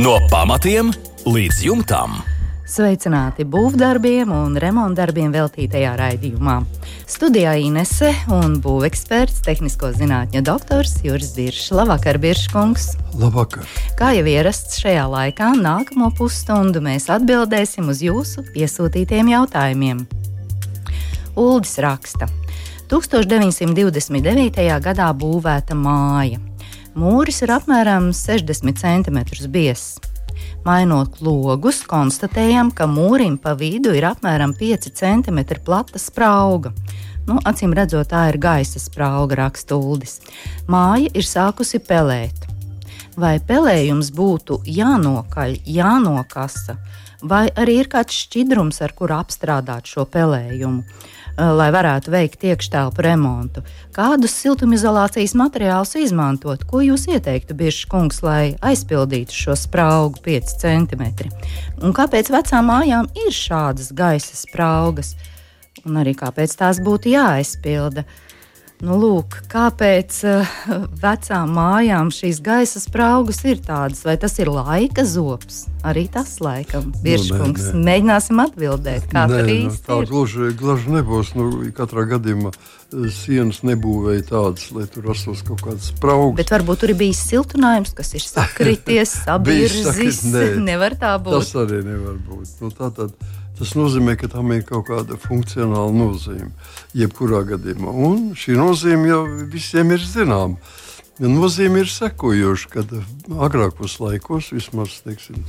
No pamatiem līdz jumtam. Sveicināti būvdarbiem un remontdarbiem veltītajā raidījumā. Studijā Inese un būveksperts, tehnisko zinātņu doktors Juris Biršs. Labvakar, Birškungs! Labvakar! Kā jau ierasts šajā laikā, nākamo pusstundu mēs atbildēsim uz jūsu iesūtītiem jautājumiem. Uldis raksta. 1929. gadā būvēta māja. Mūris ir apmēram 60 cm biezs. Mainot logus, konstatējam, ka mūrim pa vidu ir apmēram 5 cm plata sprauga. Nu, acīm redzot, tā ir gaisa sprauga, raksta Uldis. Māja ir sākusi pelēt. Vai pelējums būtu jānokaļ, jānokasa, vai arī ir kāds šķidrums, ar kuru apstrādāt šo pelējumu? Eh, lai varētu veikt iekštelpu remontu. Kādus siltumizolācijas materiālus izmantot? Ko jūs ieteiktu, Biržs kungs, lai aizpildītu šo spraugu 5 cm? Un kāpēc vecām mājām ir šādas gaisa spraugas? Un arī kāpēc tās būtu jāaizpilda? Uh, Nu, lūk, kāpēc uh, vecām mājām šīs gaisa spraugas ir tādas? Vai tas ir laika zops? Arī tas laikam, Biržkungs. Nu, Mēģināsim atbildēt, kā nē, tas īsti nu, tā. Gluži, gluži nebūs. Nu, katrā gadījumā eh, sienas nebūvēja tādas, lai tur rastos kaut kādas spraugas. Bet varbūt tur ir bijis siltinājums, kas ir sakrities, sabirzis. Nevar tā būt. Tas arī nevar būt. Nu, tā tad, Tas nozīmē, ka tam ir kaut kāda funkcionāla nozīme. Jebkurā gadījumā. Un šī nozīme jau visiem ir zināma. Nozīme ir sekojoša, kad agrākos laikos, vismaz teiksim,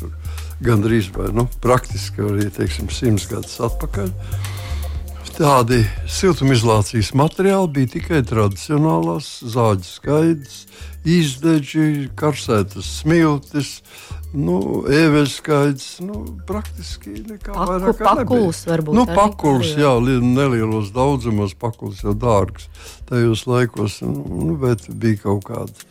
gandrīz vai nu, praktiski arī teiksim, simts gadus atpakaļ, tādi siltumizolācijas materiāli bija tikai tradicionālās zāģu skaidrs, izdeģi, karsētas smiltis, Nu, Eveļskaits, nu, praktiski nekā Paku, vairāk pakuls varbūt. Nu, pakuls, jā, nelielos daudzumos, pakuls jau dārgs tajos laikos, nu, bet bija kaut kāda.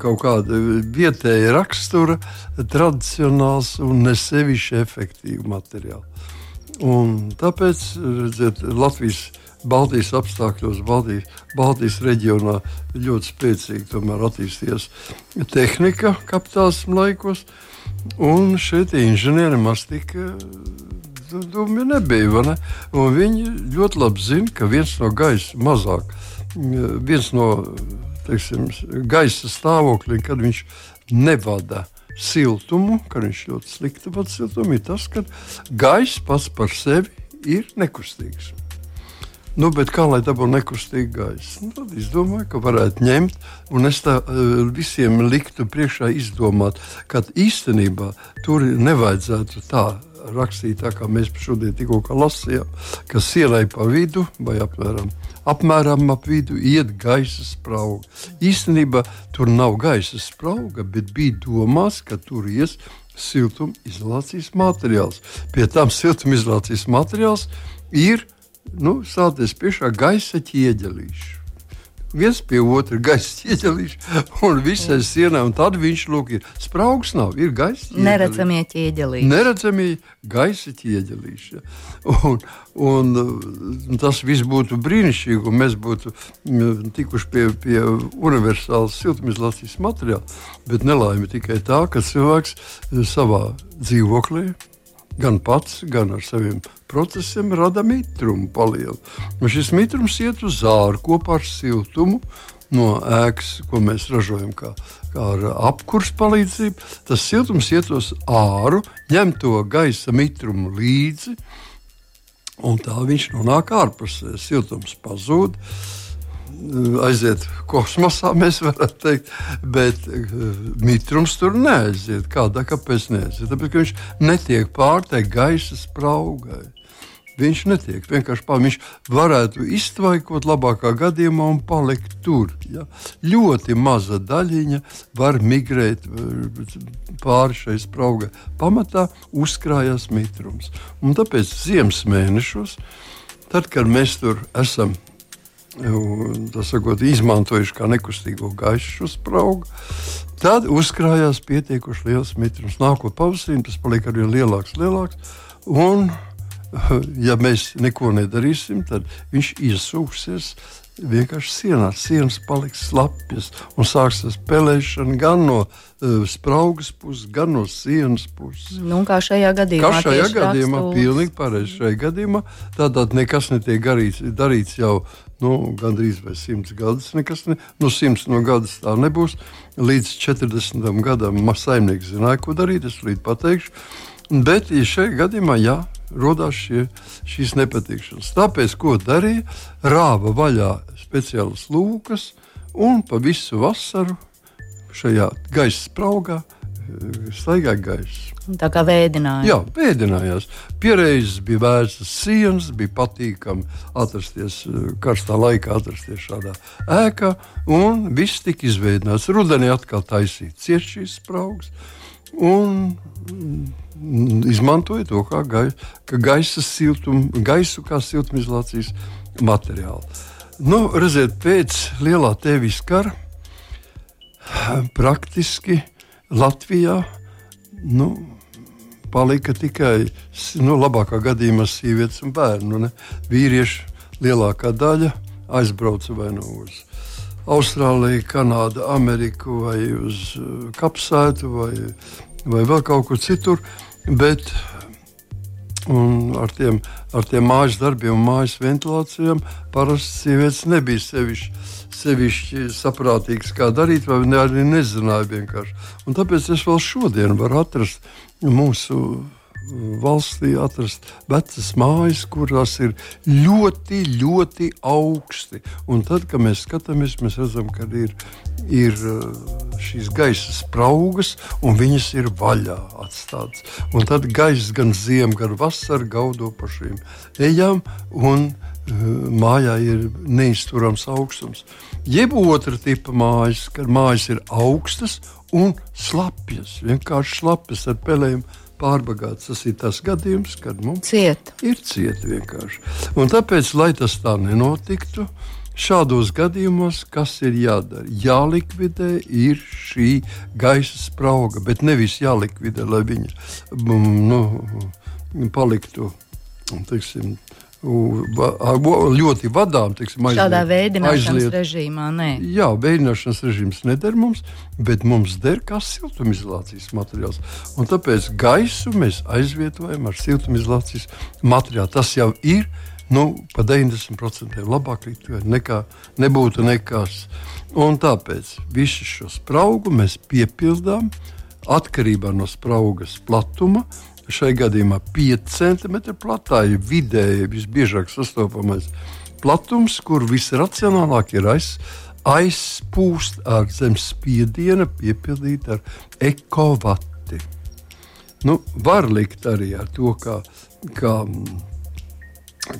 Kaut kāda vietēja rakstura, tradicionāls un nesevišķi efektīvs materiāls. Un tāpēc, redziet, Latvijas Baltijas apstākļos, Baltijas, Baltijas reģionā ļoti spēcīgi attīstījās tehnika kapitālisma laikos. Un šeit inženieri maz tik dumi nebija. Ne? Un viņi ļoti labi zina, ka viens no gaisa mazāk, viens no teiksim, gaisa stāvokļiem, kad viņš nevada siltumu, kad viņš ļoti slikti vada siltumu, ir tas, ka gaisa pats par sevi ir nekustīgs. Nu, kā lai dabūtu nekustīgu gaisu? Nu, tad es domāju, ka varētu ņemt, un es tā uh, visiem liktu priekšā izdomāt, ka īstenībā tur nevajadzētu tā rakstīt, tā kā mēs šodien tikko lasījām, ka sienai pa vidu vai apmēram, apmēram ap vidu iet gaisa sprauga. Īstenībā tur nav gaisa sprauga, bet bija domās, ka tur ies siltumizolācijas materiāls. Pie tam siltumizolācijas materiāls ir nu, sāties piešā gaisa ķieģelīša. Viens pie otra gaisa ķieģelīša un visai sienai, un tad viņš lūk, ir spraugs, nav, ir gaisa ķieģelīša. Neredzamie ķieģelīši. Neredzamie gaisa ķieģelīši. Un, un tas viss būtu brīnišķīgi, un mēs būtu tikuši pie, pie universālas siltumizolācijas materiāla, bet nelaime tikai tā, ka cilvēks savā dzīvoklī gan pats, gan ar saviem procesiem rada mitrumu palielu. Un šis mitrums iet uz zāru kopā ar siltumu. No ēkas, ko mēs ražojam, kā, kā ar apkursu palīdzību, tas siltums iet uz āru, ņem to gaisa mitrumu līdzi, un tā viņš nonāk ārpusē. Siltums pazūd, uh, aiziet kosmosā, mēs varētu teikt, bet uh, mitrums tur neaiziet. Kādā, kāpēc neaiziet? Tāpēc, ka viņš netiek pārteikts gaisa spraugai. Viņš netiek vienkārši pārāk. Viņš varētu iztvaikot labākā gadījumā un palikt tur. Ja? Ļoti maza daļiņa var migrēt pāri šai spraugai. Pamatā uzkrājas mitrums. Un tāpēc ziemas mēnešos, tad, kad mēs tur esam sakot, izmantojuši kā nekustīgo gaisu spraugu. Tad uzkrājās pietiekuši liels mitrums. Nākot pavasarī, tas paliek arvien lielāks, lielāks. Un ja mēs neko nedarīsim, tad viņš iesūksies vienkārši sienā. Sienas paliks slapjas un sāksies pelēšana gan no uh, spraugas puses, gan no sienas puses. Nu, kā šajā gadījumā? Kā šajā gadījumā, pilnīgi pareizi. Šajā gadījumā tātad nekas netiek garīts, darīts jau nu, gandrīz vai simts gadus. Nekas ne, nu, simts no gadus tā nebūs. Līdz 40 gadam saimnieks zināja, ko darīt. Es līdz pateikšu. Bet ja šajā gadījumā, jā, radās šie, šīs nepatikšanas. Tāpēc, ko darīja, rāva vaļā speciālas lūkas un pa visu vasaru šajā gaisa spraugā staigāja gaisa. Tā kā vēdinājās. Jā, vēdinājās. Pierēzes bija vērstas sienas, bija patīkami atrasties karstā laikā, atrasties šādā ēkā, un viss tika izveidināts. Rudenī atkal taisīt ciest šīs spraugas. Un izmantoja to kā gai, gaisa siltumu, gaisu kā siltumizolācijas materiālu. Nu, redziet, pēc lielā tevis kara praktiski Latvijā nu, palika tikai nu, labākā gadījumā sievietes un bērnu. Ne? Vīrieši lielākā daļa aizbrauca vai nu uz Austrāliju, Kanādu, Ameriku vai uz Kapsētu vai, vai vēl kaut kur citur. Bet ar tiem, ar tiem mājas darbiem un mājas ventilācijām parasti sievietes nebija sevišķi, sevišķi saprātīgas, kā darīt, vai arī nezināja vienkārši. Un tāpēc es vēl šodien varu atrast mūsu valstī atrast vecas mājas, kurās ir ļoti, ļoti augsti. Un tad, kad mēs skatāmies, mēs redzam, ka ir, ir uh, šīs gaisa spraugas, un viņas ir vaļā atstātas. Un tad gaisa gan ziemā, gan vasarā gaudo pa šīm ejām. Uh, Mājā ir neizturams augstums. Jeb otra tipa mājas, kad mājas ir augstas un slapjas, vienkārši slapjas ar pelēm pārbagāts. Tas ir tas gadījums, kad mums ciet. ir cieta vienkārši. Un tāpēc, lai tas tā nenotiktu, šādos gadījumos, kas ir jādara? Jālikvidē ir šī gaisa sprauga, bet nevis jālikvidē, lai viņa mm, nu, paliktu. Teiksim, ļoti vadām. Teiksim, aizliet, Šādā veidināšanas aizliet. režīmā nē. Jā, veidināšanas režīms neder mums, bet mums der kā siltumizolācijas materiāls. Un tāpēc gaisu mēs aizvietojam ar siltumizolācijas materiālu. Tas jau ir nu, pa 90% labāk nekā nebūtu nekas. Un tāpēc visu šo spraugu mēs piepildām atkarībā no spraugas platuma šai gadījumā 5 cm platā ir vidēji visbiežāk sastopamais platums, kur visracionālāk ir aiz, aizpūst ar zemes spiediena, piepildīt ar ekovati. Nu, var likt arī ar to, kā, kā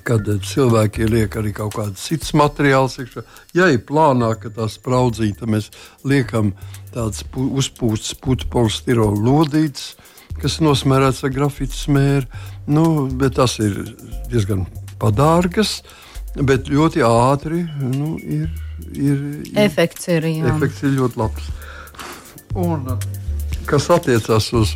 kad cilvēki liek arī kaut kādas citas materiāls. Iekšā. Ja ir plānā, ka tā spraudzīta, mēs liekam tādas uzpūstas putekļu polistirola lodītes kas nosmērēts ar grafītu smēru. Nu, tas ir diezgan padārgas, bet ļoti ātri nu, ir, ir, ir. Efekts ir, jā. efekts ir ļoti labs. Un, kas attiecas uz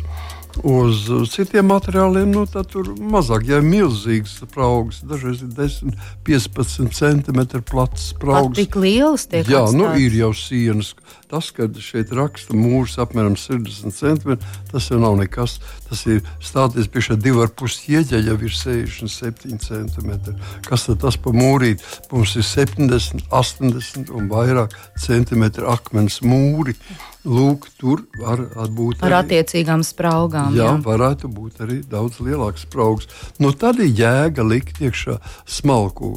Uz citiem materiāliem nu, tur mazāk, ja ir milzīgs spraugs, dažreiz ir 10, 15 centimetri plats spraugs. Tik liels tiek Jā, atstāts. nu, ir jau sienas. Tas, ka šeit raksta mūrs apmēram 60 centimetri, tas jau nav nekas. Tas ir stāties pie šā 2,5 ieģa, jau ir 67 centimetri. Kas tad tas pa mūrīt? Mums ir 70, 80 un vairāk centimetri akmens mūri. Lūk, tur var būt ar arī, attiecīgām spraugām. Jā, jā, varētu būt arī daudz lielāks spraugs. Nu, tad ir jēga likt iekšā smalku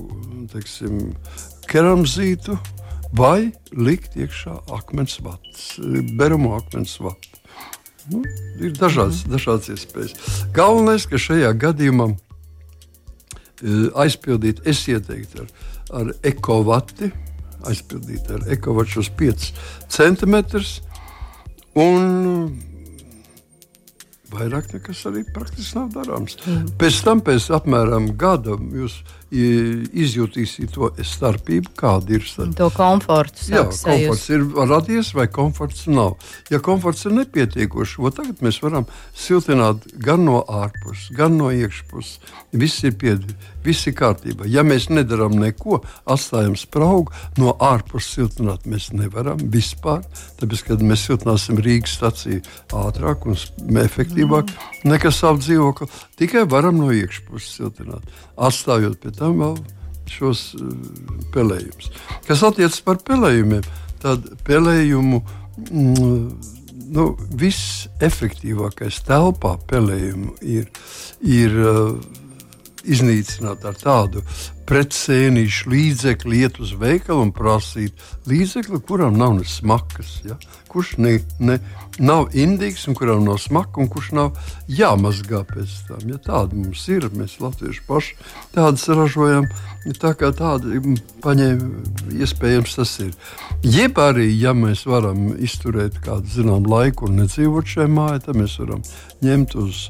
teiksim, keramzītu vai likt iekšā akmens vats, beramo akmens vatu. Nu, ir dažādas, mm. dažādas iespējas. Galvenais, ka šajā gadījumā e, aizpildīt, es ieteiktu ar, ar ekovati, aizpildīt ar ekovačus 5 centimetrus Un vairāk nekas arī praktiski nav darāms. Mm. Pēc tam, pēc apmēram gada, jūs izjutīsiet to starpību, kāda ir starp. To komfortu. Jā, komforts ir radies vai komforts nav. Ja komforts ir nepietiekošs, tad mēs varam siltināt gan no ārpuses, gan no iekšpuses. Viss ir piedzīvojums, viss ir kārtībā. Ja mēs nedarām neko, atstājam spraugu, no ārpuses siltināt mēs nevaram vispār. Tāpēc, kad mēs siltināsim Rīgas staciju ātrāk un efektīvāk mm. nekā savu dzīvokli, tikai varam no iekšpuses siltināt. Atstājot pie tam vēl šos uh, pelējumus. Kas attiecas par pelējumiem, tad pelējumu. Mm, nu, Visefektīvākais telpā pelējumu ir, ir uh, iznīcināt ar tādu pretsēnīšu līdzekli, iet uz veikalu un prasīt līdzekli, kuram nav ne smakas. Ja? Kurš ne, ne, nav indīgs un kuram nav smaka, un kurš nav jāmazgā pēc tam. Ja tāda mums ir, mēs latvieši paši tādas ražojam, tā kā tāda paņēma, iespējams tas ir. Jeb arī, ja mēs varam izturēt kādu zinām laiku un nedzīvot šajā mājā, tad mēs varam ņemt uz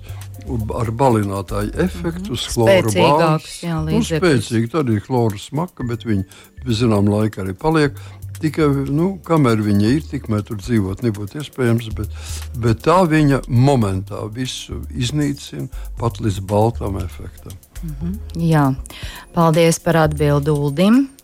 ar balinātāju efektu, uz chloru bāzes. Nu, spēcīgi, tad ir chloru smaka, bet viņi zinām laika arī paliek. Tikai nu, kamēr viņa ir, tikmēr tur dzīvot nebūtu iespējams, bet, bet tā viņa momentā visu iznīcina pat līdz baltam efektam. Mm -hmm. Jā, paldies par atbildi Uldim.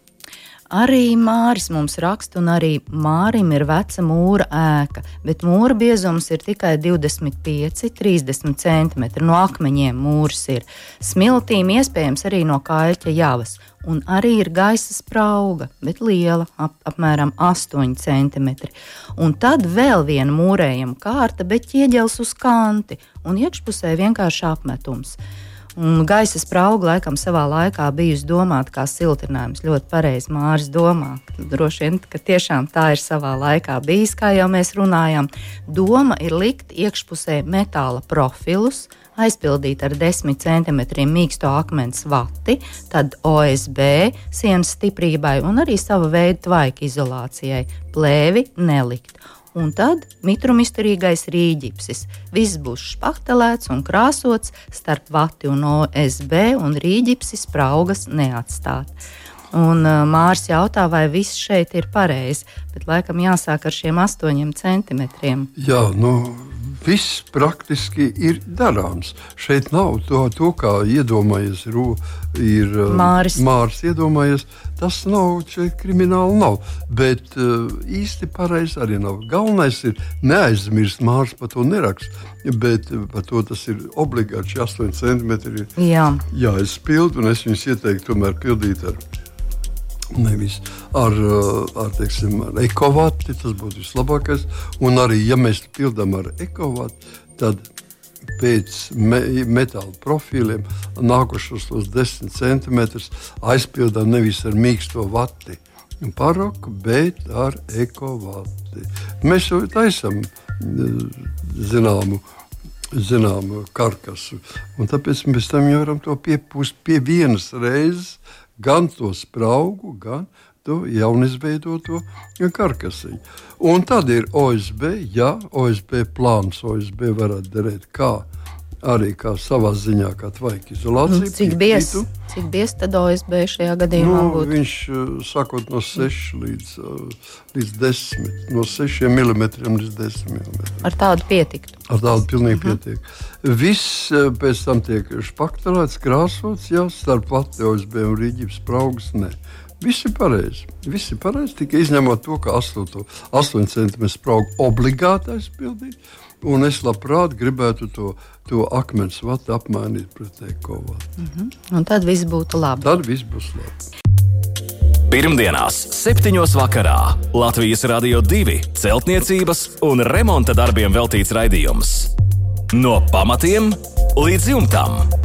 Arī Māris mums raksta, un arī Mārim ir veca mūra ēka, bet mūra biezums ir tikai 25, 30 cm. No akmeņiem mūrs ir smiltīm, iespējams arī no kaļķa javas. Un arī ir gaisa sprauga, bet liela, ap, apmēram 8 cm. Un tad vēl viena mūrējama kārta, bet ķieģels uz kanti un iekšpusē vienkārši apmetums. Un gaisa sprauga laikam savā laikā bijusi domāta kā siltinājums. Ļoti pareizi Mārcis domā. Droši vien, ka tiešām tā ir savā laikā bijis, kā jau mēs runājām. Doma ir likt iekšpusē metāla profilus, aizpildīt ar 10 cm mīksto akmens vati, tad OSB sienas stiprībai un arī sava veida tvaika izolācijai, plēvi nelikt un tad mitrumisturīgais rīģipsis. Viss būs špaktelēts un krāsots starp vati un OSB, un rīģipsis spraugas neatstāt. Un uh, Mārcis jautā, vai viss šeit ir pareizi, bet laikam jāsāk ar šiem astoņiem centimetriem. Jā, nu, viss praktiski ir darāms. Šeit nav to, to kā iedomājies, ir uh, Māris. Māris iedomājies. Tas nav krimināli, nav. Bet uh, īsti pareizi arī nav. Galvenais ir neaizmirst, Māris par to neraksta. Bet uh, par to tas ir obligāti 8 centimetri. Jā, jāizpild, un es viņus ieteiktu tomēr pildīt ar Nevis ar, ar, teiksim, ar ekovātu, tas būtu vislabākais. Un arī, ja mēs pildām ar ekovātu, tad pēc me, metāla profiliem nākušos tos 10 centimetrus aizpildām nevis ar mīksto vati. Paroku, bet ar ekovāti. Mēs jau taisām zināmu, zināmu karkasu. Un tāpēc mēs tam jau varam to piepūst pie vienas reizes gan to spraugu, gan to jaunizveidoto karkasiņu. Un tad ir OSB, ja OSB plāns, OSB varētu derēt kā arī kā savā ziņā, kā tvaika izolācija. Nu, cik biezs bies tad OSB šajā gadījumā? Nu, būtu? viņš sākot no 6 līdz, līdz 10, no 6 mm līdz 10 mm. Ar tādu pietiktu. Ar tādu pilnīgi uh mhm. -huh. pietiek. Viss pēc tam tiek špaktelēts, krāsots, jau starp vati OSB un rīģības spraugas. Ne. Viss ir pareizi. Viss ir pareizi, tikai izņemot to, ka 8, 8 cm spraugu obligāti aizpildīt. Un es labprāt gribētu to, to akmens vatu apmainīt pret ekovātu. Mm -hmm. Un tad viss būtu labi. Tad viss būs labi. Pirmdienās, 7. vakarā Latvijas Rādio 2 celtniecības un remonta darbiem veltīts raidījums. No pamatiem līdz jumtam.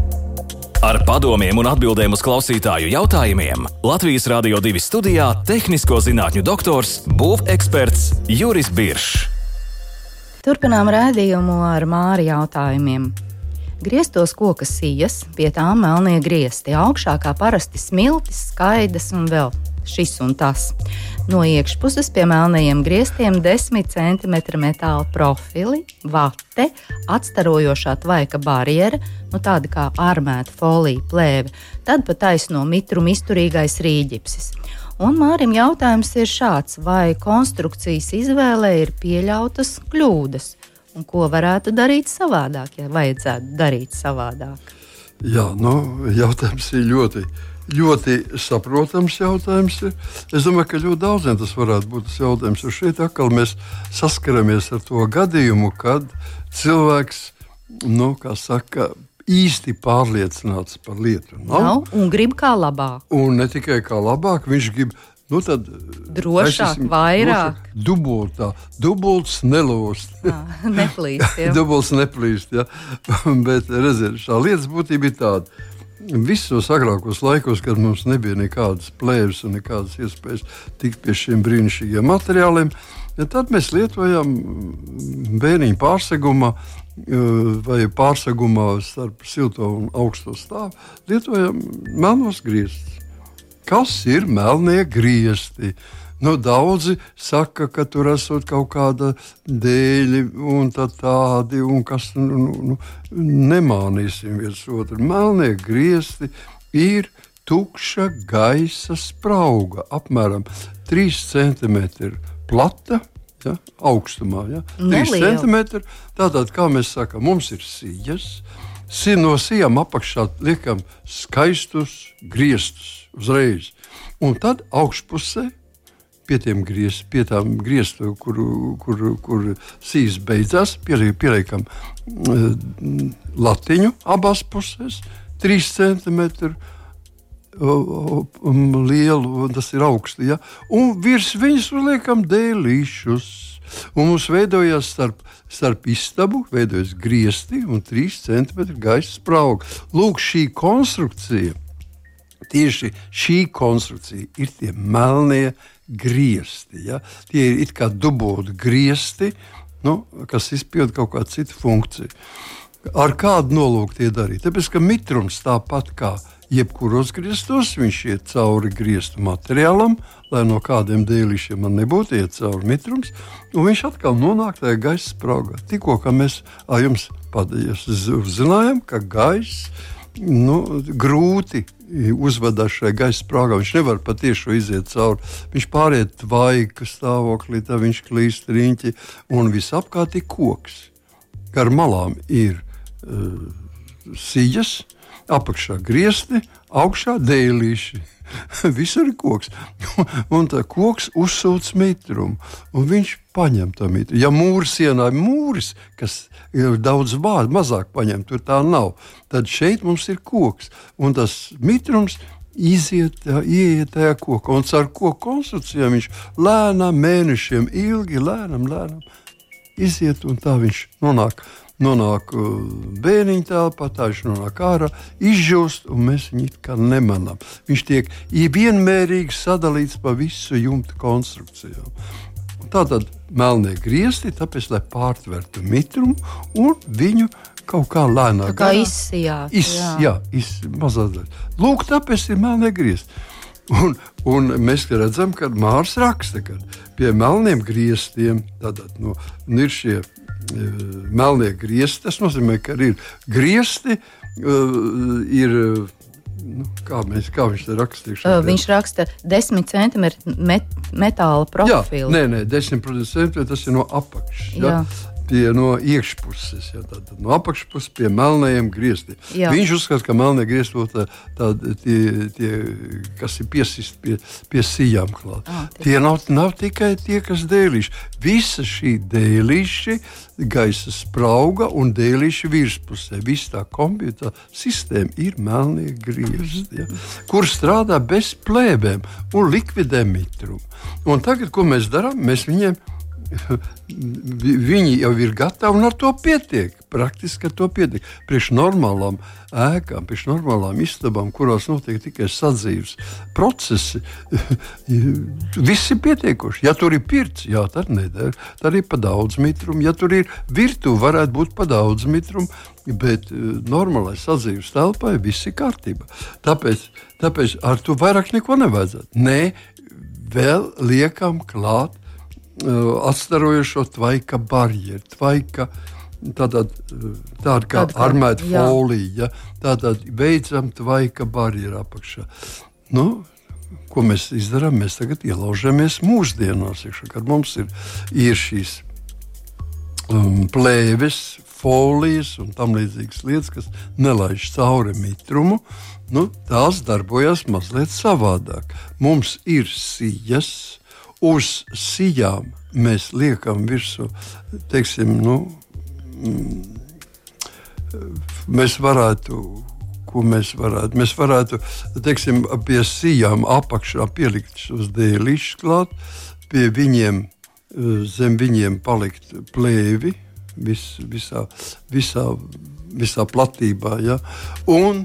Ar padomiem un atbildēm uz klausītāju jautājumiem Latvijas Rādio 2 studijā - tehnisko zinātņu doktors, būveksperts Juris Biršs. Turpinām rādījumu ar māri jautājumiem. Grieztos koka sijas, pie tām melnie griezti, augšā kā parasti smiltis, skaidrs un vēl šis un tas. No iekšpuses pie melnajiem griestiem 10 cm metāla profili, vate, atstarojošā tvaika barjera, nu tāda kā armēta folija plēve, tad pa taisno mitrumu izturīgais rīģipsis. Un Mārim jautājums ir šāds, vai konstrukcijas izvēlē ir pieļautas kļūdas, un ko varētu darīt savādāk, ja vajadzētu darīt savādāk? Jā, nu, jautājums ir ļoti ļoti saprotams jautājums. Ir. Es domāju, ka ļoti daudziem tas varētu būt tas jautājums. Jo šeit atkal mēs saskaramies ar to gadījumu, kad cilvēks, nu, saka, īsti pārliecināts par lietu. Nav, nav un grib kā labāk. Un ne tikai kā labāk, viņš grib. Nu tad, drošāk, esmu, vairāk. Drošāk, dubultā, dubults nelūst. neplīst. dubults neplīst, jā. Bet redziet, šā lietas būtība ir tāda visos agrākos laikos, kad mums nebija nekādas plēves un nekādas iespējas tikt pie šiem brīnišķīgiem materiāliem, ja tad mēs lietojam bērniņu pārsegumā eh, vai pārsegumā starp silto un augsto stāvu, lietojam melnos griestus. Kas ir melnie griesti? Nu, daudzi saka, ka tur esot kaut kāda dēļa un tā tādi, un kas nu, nu, nu, nemānīsim viens otru. Melnie griezti ir tukša gaisa sprauga, apmēram 3 cm plata. Ja, augstumā, ja, 3 cm. Tātad, kā mēs sakām, mums ir sijas. No sijām apakšā liekam skaistus griestus uzreiz. Un tad augšpusē pie griez, pie tām grieztām, kur, kur, kur sīs beidzās, pieliekam uh, latiņu abās pusēs, 3 centimetri. Um, lielu, tas ir augsts. Ja? Un virs viņas uzliekam dēlīšus. Un mums veidojās starp, starp istabu, veidojas griezti un 3 centimetri gaisa sprauga. Lūk, šī konstrukcija, tieši šī konstrukcija ir tie melnie griezti. Ja? Tie ir kā dubulti griezti, nu, kas izpilda kaut kādu citu funkciju. Ar kādu nolūku tie darīt? Tāpēc, ka mitrums tāpat kā jebkuros griestos, viņš iet cauri griestu materiālam, lai no kādiem dēlīšiem man nebūtu iet cauri mitrums, un viņš atkal nonāk tajā gaisa spraugā. Tikko mēs ar jums zinājām, ka gaisa nu, grūti uzvedās šajā gaisa sprāgā. Viņš nevar patiešām iziet cauri. Viņš pāriet tvaika stāvoklī, tad viņš klīst riņķi un visapkārt ir koks. Gar malām ir uh, sijas, apakšā griezti, augšā dēlīši. Visur ir koks. un tā koks uzsūc mitrumu, un viņš paņem to mitrumu. Ja mūris sienā ir mūris, kas ir daudz vārdu, mazāk paņem, tur tā nav, tad šeit mums ir koks. Un tas mitrums iziet, ieiet tajā kokā, un ar koku konstrukcijām viņš lēnām, mēnešiem ilgi, lēnām, lēnām iziet, un tā viņš nonāk nonāk uh, bērniņa telpā, tā viņš nonāk ārā, izžūst, un mēs viņu kā nemanām. Viņš tiek vienmērīgi sadalīts pa visu jumta konstrukcijām. Tātad melnie griezti, tāpēc, lai pārtvertu mitrumu un viņu kaut kā lēnāk kā izsijāt. Iz, jā, jā iz, mazāk. Lūk, tāpēc ir melnie griezti. Un, un mēs redzam, ka Mārcis raksta, ka pie melniem grieztiem tad, nu, ir šie melnie griezti. Tas nozīmē, ka ir griezti, ir Nu, kā, mēs, kā viņš to rakstīja? Uh, viņš raksta 10 centimetru met, metāla profilu. Jā, nē, nē, 10 centimetri tas ir no apakšas. Ja? Pie no iekšpuses, ja, tā, no apakšpuses pie melnajiem grieztiem. Jā. Viņš uzskata, ka melnie griezti ir tie, tie, kas ir piesisti pie, pie sijām. Ah, tie nav, nav tikai tie, kas dēlīši. Visa šī dēlīša, gaisa sprauga un dēlīša virspusē. Visa tā kompjutera sistēma ir melnie griezti, ja, kur strādā bez plēbēm un likvidē mitrumu. Un tagad, ko mēs darām, mēs viņiem viņi jau ir gatavi un ar to pietiek. Praktiski ar to pietiek. Priekš normālām ēkām, priekš normālām istabām, kurās notiek tikai sadzīves procesi, viss ir pietiekoši. Ja tur ir pirts, jā, tad neder. Tad ir pa daudz mitrumu. Ja tur ir virtuve, varētu būt pa daudz mitrumu. Bet uh, normālai sadzīves telpai viss ir kārtībā. Tāpēc, tāpēc ar to vairāk neko nevajadzētu. Nē, vēl liekam klāt uh, atstarojošo tvaika barjeru. Tvaika, Tātad, tāda kā armēta folija, tātad beidzam tvaika barjeru apakšā. Nu, ko mēs darām? Mēs tagad ielaužamies mūsdienās, kad mums ir, ir šīs um, plēves, folijas un tam līdzīgas lietas, kas nelaiž cauri mitrumu, nu, tās darbojas mazliet savādāk. Mums ir sijas, uz sijām mēs liekam virsū, teiksim, nu, mm, mēs varētu. Ko mēs varētu? Mēs varētu, teiksim, pie sijām apakšā pielikt šos dēlīšus klāt, pie viņiem, zem viņiem palikt plēvi, vis, visā, visā, visā platībā. Ja? Un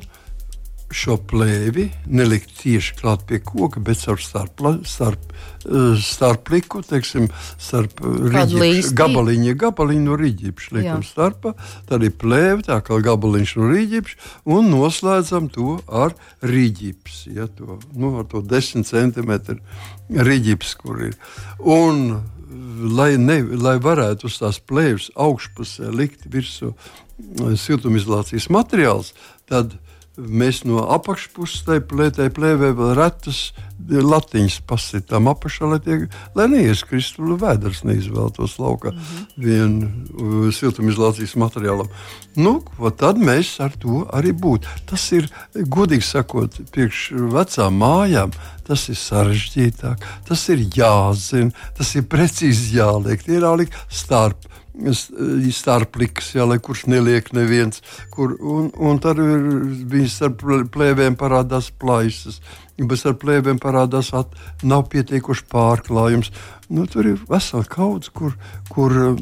šo plēvi nelikt tieši klāt pie koka, bet ar starp, starp, eh, starpliku, teiksim, starp rīģipš, gabaliņa, gabaliņu no rīģipša liekam starpā, tad ir plēve, tā kā gabaliņš no rīģipša, un noslēdzam to ar rīģips, ja, to, nu, ar to 10 cm rīģips, kur ir. Un lai, ne, lai varētu uz tās plēves augšpusē likt virsū eh, siltumizolācijas materiāls, tad mēs no apakšpuses tai plētē plēvē vēl retas latiņas pasitām apakšā, lai, tie, lai neieskristu vēders, neizvēlētos laukā mm -hmm. vienu uh, siltumizolācijas materiālam. Nu, tad mēs ar to arī būtu. Tas ir, godīgi sakot, priekš vecām mājām, tas ir sarežģītāk, tas ir jāzina, tas ir precīzi jāliek, tie ir jāliek starp starpliks, jā, lai kurš neliek neviens. Kur, un, un tad ir bijis ar plēvēm parādās plaisas, bet ar plēvēm parādās, at, nav pietiekuši pārklājums. Nu, tur ir vesela kaudze, kur, kur um,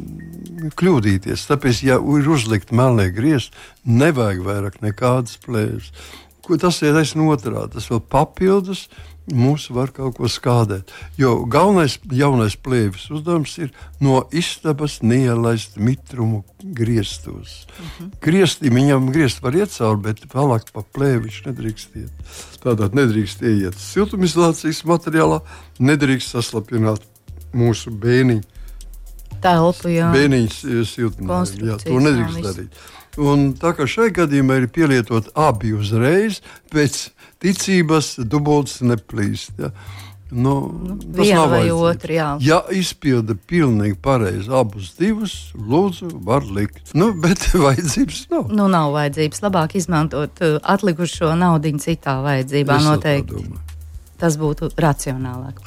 kļūdīties. Tāpēc, ja ir uzlikt melnie griezti, nevajag vairāk nekādas plēves. Tas ir taisnība otrādi. Tas vēl papildus mūs var kaut ko skādēt. Jo galvenais jaunais plēvis uzdevums ir no istabas neielaist mitrumu griestos. Uh mhm. -huh. Griezti viņam griezt var iet cauri, bet vēlāk pa plēvi viņš nedrīkst iet. Tātad nedrīkst iet siltumizolācijas materiālā, nedrīkst saslapināt mūsu bēniņu. Telpu, jā. Bēniņas siltumizolāciju. Jā, to nedrīkst darīt. Un tā kā šai gadījumā ir pielietot abi uzreiz, pēc ticības dubultas neplīst. Ja. Nu, nu, Viena vai otra, jā. Ja izpilda pilnīgi pareizi abus divus, lūdzu, var likt. Nu, bet vajadzības nav. Nu, nav vajadzības. Labāk izmantot uh, atlikušo naudu citā vajadzībā es noteikti. Tas būtu racionālāk.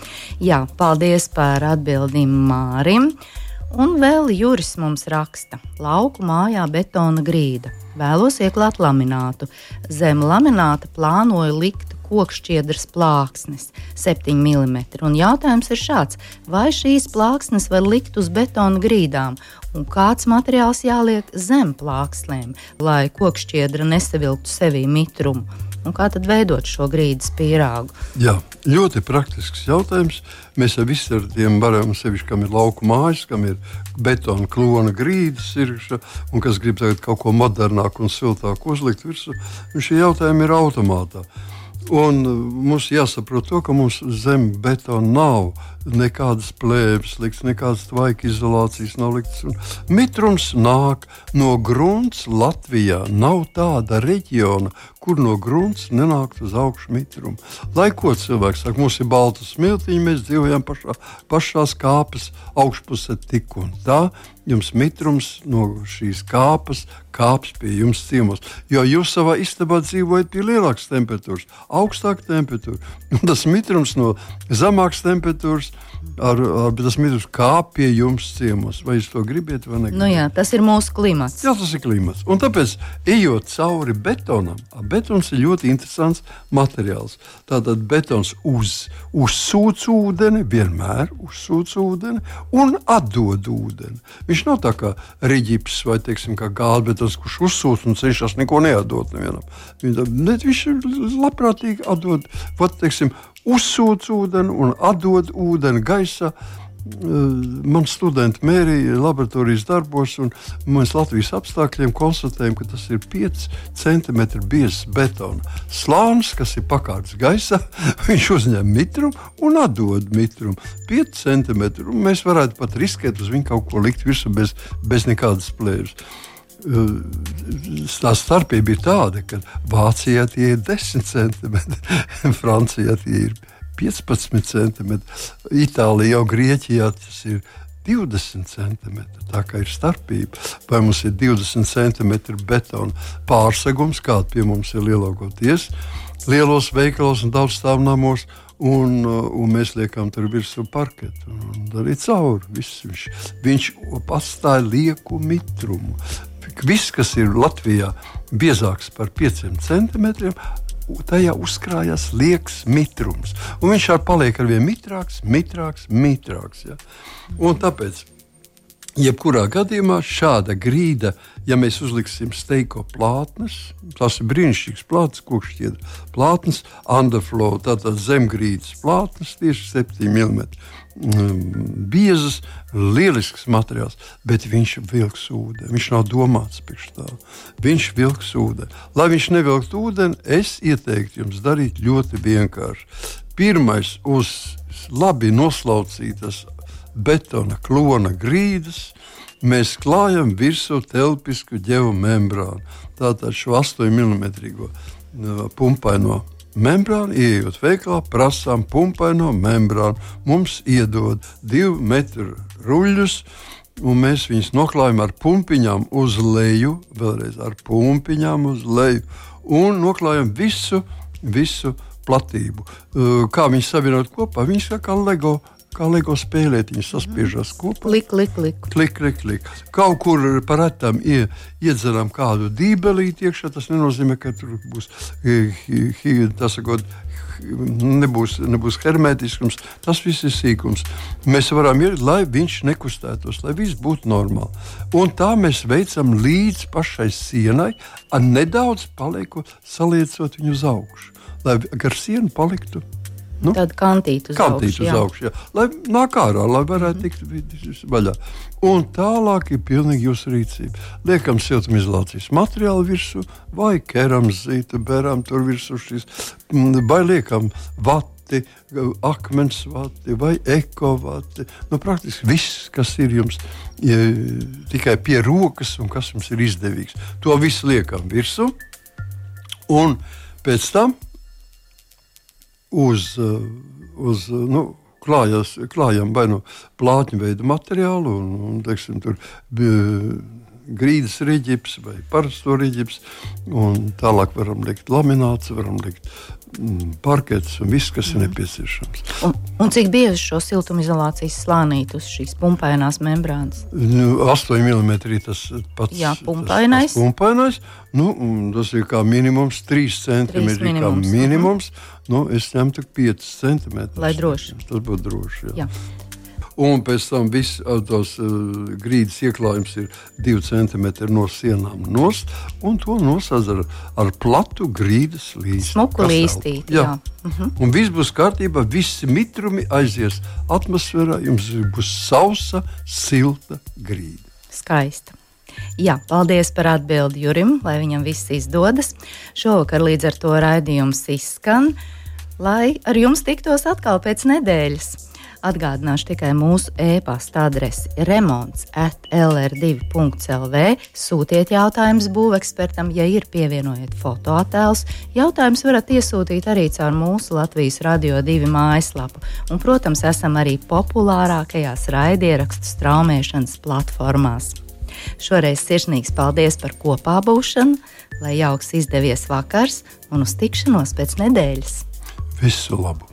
Jā, paldies par atbildību Mārim. Un vēl Juris mums raksta: lauku mājā betona grīda. Vēlos ieklāt laminātu. Zem lamināta plānoju likt kokšķiedras plāksnes 7 mm. Un jautājums ir šāds: vai šīs plāksnes var likt uz betona grīdām, un kāds materiāls jāliek zem plākslēm, lai kokšķiedra nesavilktu sevī mitrumu? Un kā tad veidot šo grīdas pīrāgu? Jā, ļoti praktisks jautājums. Mēs ar visiem varam, sevišķi, kam ir lauku mājas, kam ir betona klona grīdas, ir, un kas grib kaut ko modernāku un siltāku uzlikt virsū, šie jautājumi ir automātā. Un mums jāsaprot, to, ka mums zem betona nav nekādas plēves, likts, nekādas tvaika izolācijas nav liktas. Mitrums nāk no grunts Latvijā. Nav tāda reģiona, kur no grunts nenāktu uz augšu mitrumu. Lai ko cilvēks saka, mums ir balta smiltiņa, mēs dzīvojam pašā, pašās kāpes augšpusē tik un tā. Jums mitrums no šīs kāpas kāps pie jums ciemos. Jo jūs savā istabā dzīvojat pie lielākas temperatūras, augstāka temperatūra. Un tas mitrums no zemākas temperatūras ar, ar tas mitrums kāp pie jums ciemos. Vai jūs to gribat vai nē? Nu jā, tas ir mūsu klimats. Jā, tas ir klimats. Un tāpēc, ejot cauri betonam, betons ir ļoti interesants materiāls. Tātad betons uz, uzsūc ūdeni, vienmēr uzsūc ūdeni un atdod ūdeni. Viņš nav tā kā riģips vai teiksim, kā gāzbetons, kurš uzsūc un cenšas neko neatdot nevienam. Viņš labprātīgi atdod. Vat, teiksim, uzsūc ūdeni un atdod ūdeni gaisā. man studenti mērīja laboratorijas darbos, un mēs Latvijas apstākļiem konstatējam, ka tas ir 5 cm biezs betona slānis, kas ir pakārts gaisā. Viņš uzņem mitrumu un atdod mitrumu 5 cm. Mēs varētu pat riskēt uz viņu kaut ko likt virsū bez, bez nekādas plēves tā starpība ir tāda, ka Vācijā tie ir 10 centimetri, Francijā tie ir 15 centimetri, Itālijā un Grieķijā tas ir 20 centimetri. Tā kā ir starpība. Vai mums ir 20 centimetri betona pārsegums, kāda pie mums ir lielākoties, lielos veikalos un daudzstāvnamos. Un, un mēs liekam tur virsū parketu arī cauri. Viss, viņš, viņš atstāja lieku mitrumu. Viss, kas ir Latvijā biezāks par 5 centimetriem, tajā uzkrājas liekas mitrums. Un viņš arī paliek ar vien mitrāks, mitrāks, mitrāks. Ja? Un tāpēc, jebkurā gadījumā, šāda grīda, ja mēs uzliksim steiko plātnes, tas ir brīnišķīgs plātnes, kokšķiedra plātnes, underflow, tātad zemgrīdas plātnes, tieši 7 mm Mm, biezas, lielisks materiāls, bet viņš vilks ūdeni. Viņš nav domāts priekš tā. Viņš vilks ūdeni. Lai viņš nevilktu ūdeni, es ieteiktu jums darīt ļoti vienkārši. Pirmais uz labi noslaucītas betona klona grīdas. Mēs klājam virsū telpisku geomembrānu. Tātad šo 8 mm pumpaino membrānu, ieejot veikalā, prasām pumpaino membrānu. Mums iedod divu metru ruļļus, un mēs viņus noklājam ar pumpiņām uz leju, vēlreiz ar pumpiņām uz leju, un noklājam visu, visu platību. Kā viņi savienot kopā? Viņi ir kā LEGO kā LEGO spēlēt, viņi saspiežas kopā. Klik, klik, klik. klik, klik, klik. Kaut kur par retam ie, iedzeram kādu dībelīti iekšā, tas nenozīmē, ka tur būs tas, sakot, nebūs, nebūs hermētiskums. Tas viss ir sīkums. Mēs varam iet, lai viņš nekustētos, lai viss būtu normāli. Un tā mēs veicam līdz pašai sienai, ar nedaudz paliekot, saliecot viņu uz augšu, lai gar sienu paliktu Nu, Tāda kantīta uz kantīt augšu. Uz augšu jā. Lai nāk ārā, lai varētu tikt vaļā. Un tālāk ir pilnīgi jūsu rīcība. Liekam siltumizolācijas materiālu virsū, vai kerams zīta, beram tur virsū šīs, vai liekam vati, akmens vati vai ekovati. Nu, praktiski viss, kas ir jums ja, tikai pie rokas un kas jums ir izdevīgs. To visu liekam virsū. Un pēc tam uz, uh, uz uh, nu, klājas, klājam vai nu plātņu veidu materiālu, un, un teiksim, tur bija grīdas rīķis vai parasto rīķis. Tālāk varam likt lamināts, varam likt mm, parkets un viss, kas mm. ir mhm. nepieciešams. Un, un cik bieži šo siltumizolācijas slānīti uz šīs pumpainās membrānas? Nu, 8 mm tas pats. Jā, pumpainais. Tas, tas pumpainais. Nu, tas ir kā minimums 3 cm. Minimums, minimums. Uh -huh. nu, es ņemtu 5 cm. Lai droši. Tas būtu droši. Jā. Jā un pēc tam viss tos uh, grīdas ieklājums ir 2 cm no sienām nost, un to nosauc ar, platu grīdas līniju. Smuku līstīt. Jā. jā. Uh -huh. Un viss būs kārtībā, visi mitrumi aizies atmosfērā, jums būs sausa, silta grīda. Skaista. Jā, paldies par atbildi Jurim, lai viņam viss izdodas. Šovakar līdz ar to raidījums izskan, lai ar jums tiktos atkal pēc nedēļas. Atgādināšu tikai mūsu e-pasta adresi remonds at lr2.lv. Sūtiet jautājumus būvekspertam, ja ir pievienojiet fotoattēlus. Jautājumus varat iesūtīt arī caur mūsu Latvijas Radio 2 mājaslapu. Un, protams, esam arī populārākajās raidierakstu straumēšanas platformās. Šoreiz sirsnīgs paldies par kopā būšanu, lai jauks izdevies vakars un uz tikšanos pēc nedēļas. Visu labu!